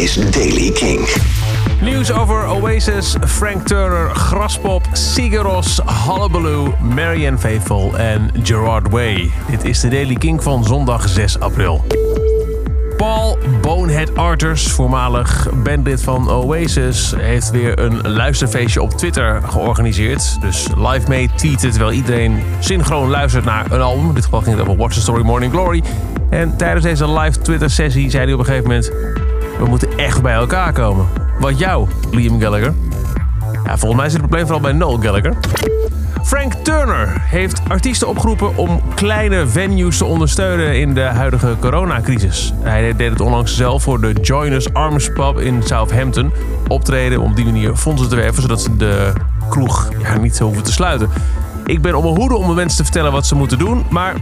is Daily King. Nieuws over Oasis, Frank Turner, Graspop, Sigaros, Hullabaloo, Marianne Faithful en Gerard Way. Dit is de Daily King van zondag 6 april. Paul Bonehead Arters, voormalig bandlid van Oasis, heeft weer een luisterfeestje op Twitter georganiseerd. Dus live mee tweeten terwijl iedereen synchroon luistert naar een album. In dit geval ging het over Watch the Story Morning Glory. En tijdens deze live Twitter sessie zei hij op een gegeven moment... We moeten echt bij elkaar komen. Wat jou, Liam Gallagher? Volgens mij zit het probleem vooral bij Noel Gallagher. Frank Turner heeft artiesten opgeroepen om kleine venues te ondersteunen in de huidige coronacrisis. Hij deed het onlangs zelf voor de Joiners Arms Pub in Southampton. Optreden om op die manier fondsen te werven, zodat ze de kroeg ja, niet hoeven te sluiten. Ik ben op mijn hoede om de mensen te vertellen wat ze moeten doen. Maar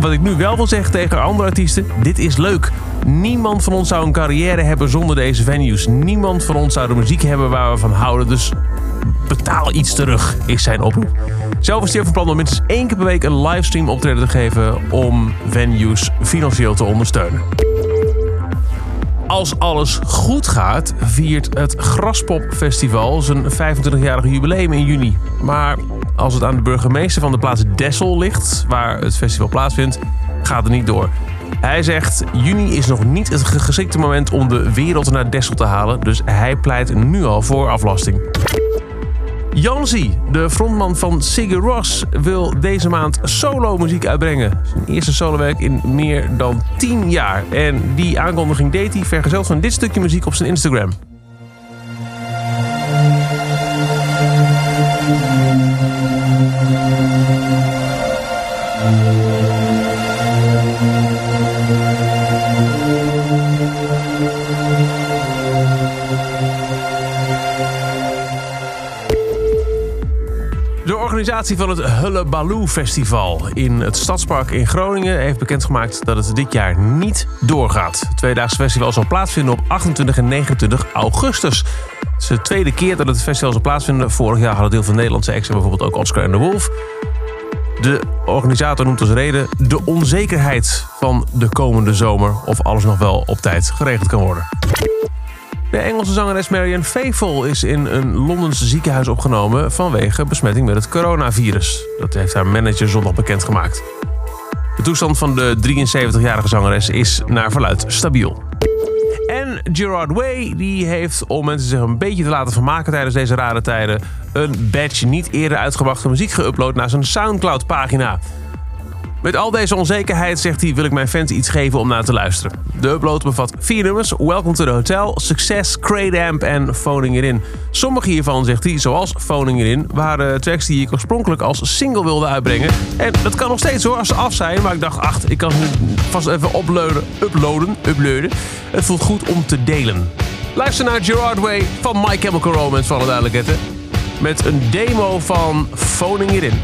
wat ik nu wel wil zeggen tegen andere artiesten: dit is leuk. Niemand van ons zou een carrière hebben zonder deze venues. Niemand van ons zou de muziek hebben waar we van houden. Dus betaal iets terug, is zijn oproep. Zelf is hij van plan om minstens één keer per week een livestream optreden te geven om venues financieel te ondersteunen. Als alles goed gaat, viert het Graspop Festival zijn 25-jarige jubileum in juni. Maar als het aan de burgemeester van de plaats Dessel ligt, waar het festival plaatsvindt, gaat het niet door. Hij zegt: juni is nog niet het geschikte moment om de wereld naar Dessel te halen, dus hij pleit nu al voor aflasting. Janzi, de frontman van Sigur Ross, wil deze maand solo muziek uitbrengen. Zijn eerste solowerk in meer dan 10 jaar. En die aankondiging deed hij vergezeld van dit stukje muziek op zijn Instagram. Organisatie van het Hullabaloo Festival in het Stadspark in Groningen heeft bekendgemaakt dat het dit jaar niet doorgaat. Het tweedaagse festival zal plaatsvinden op 28 en 29 augustus. Het is de tweede keer dat het festival zal plaatsvinden. Vorig jaar hadden deel van Nederlandse acts bijvoorbeeld ook Oscar en de Wolf. De organisator noemt als reden de onzekerheid van de komende zomer of alles nog wel op tijd geregeld kan worden. De Engelse zangeres Marianne Faithful is in een Londens ziekenhuis opgenomen vanwege besmetting met het coronavirus. Dat heeft haar manager zondag bekendgemaakt. De toestand van de 73-jarige zangeres is naar verluid stabiel. En Gerard Way die heeft, om mensen zich een beetje te laten vermaken tijdens deze rare tijden, een badge niet eerder uitgebrachte muziek geüpload naar zijn Soundcloud-pagina. Met al deze onzekerheid, zegt hij, wil ik mijn fans iets geven om naar te luisteren. De upload bevat vier nummers: Welcome to the Hotel, Success, Crate Amp en Phoning It In. Sommige hiervan, zegt hij, zoals Phoning It In, waren tracks die ik oorspronkelijk als single wilde uitbrengen. En dat kan nog steeds hoor, als ze af zijn. Maar ik dacht, ach, ik kan ze vast even uploaden, uploaden, uploaden. Het voelt goed om te delen. Luister naar Gerard Way van My Chemical Romance, voor alle duidelijkheid. Met een demo van Phoning It In.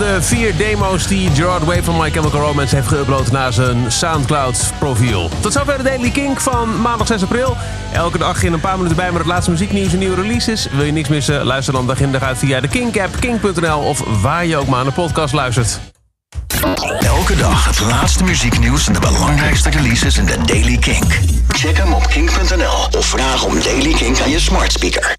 De vier demo's die Gerard Way van My Chemical Romance heeft geüpload naar zijn Soundcloud-profiel. Tot zover de Daily Kink van maandag 6 april. Elke dag in een paar minuten bij met het laatste muzieknieuws en nieuwe releases. Wil je niks missen? Luister dan dag in dag uit via de Kink-app, kink.nl of waar je ook maar naar de podcast luistert. Elke dag het laatste muzieknieuws en de belangrijkste releases in de Daily Kink. Check hem op kink.nl of vraag om Daily Kink aan je smart speaker.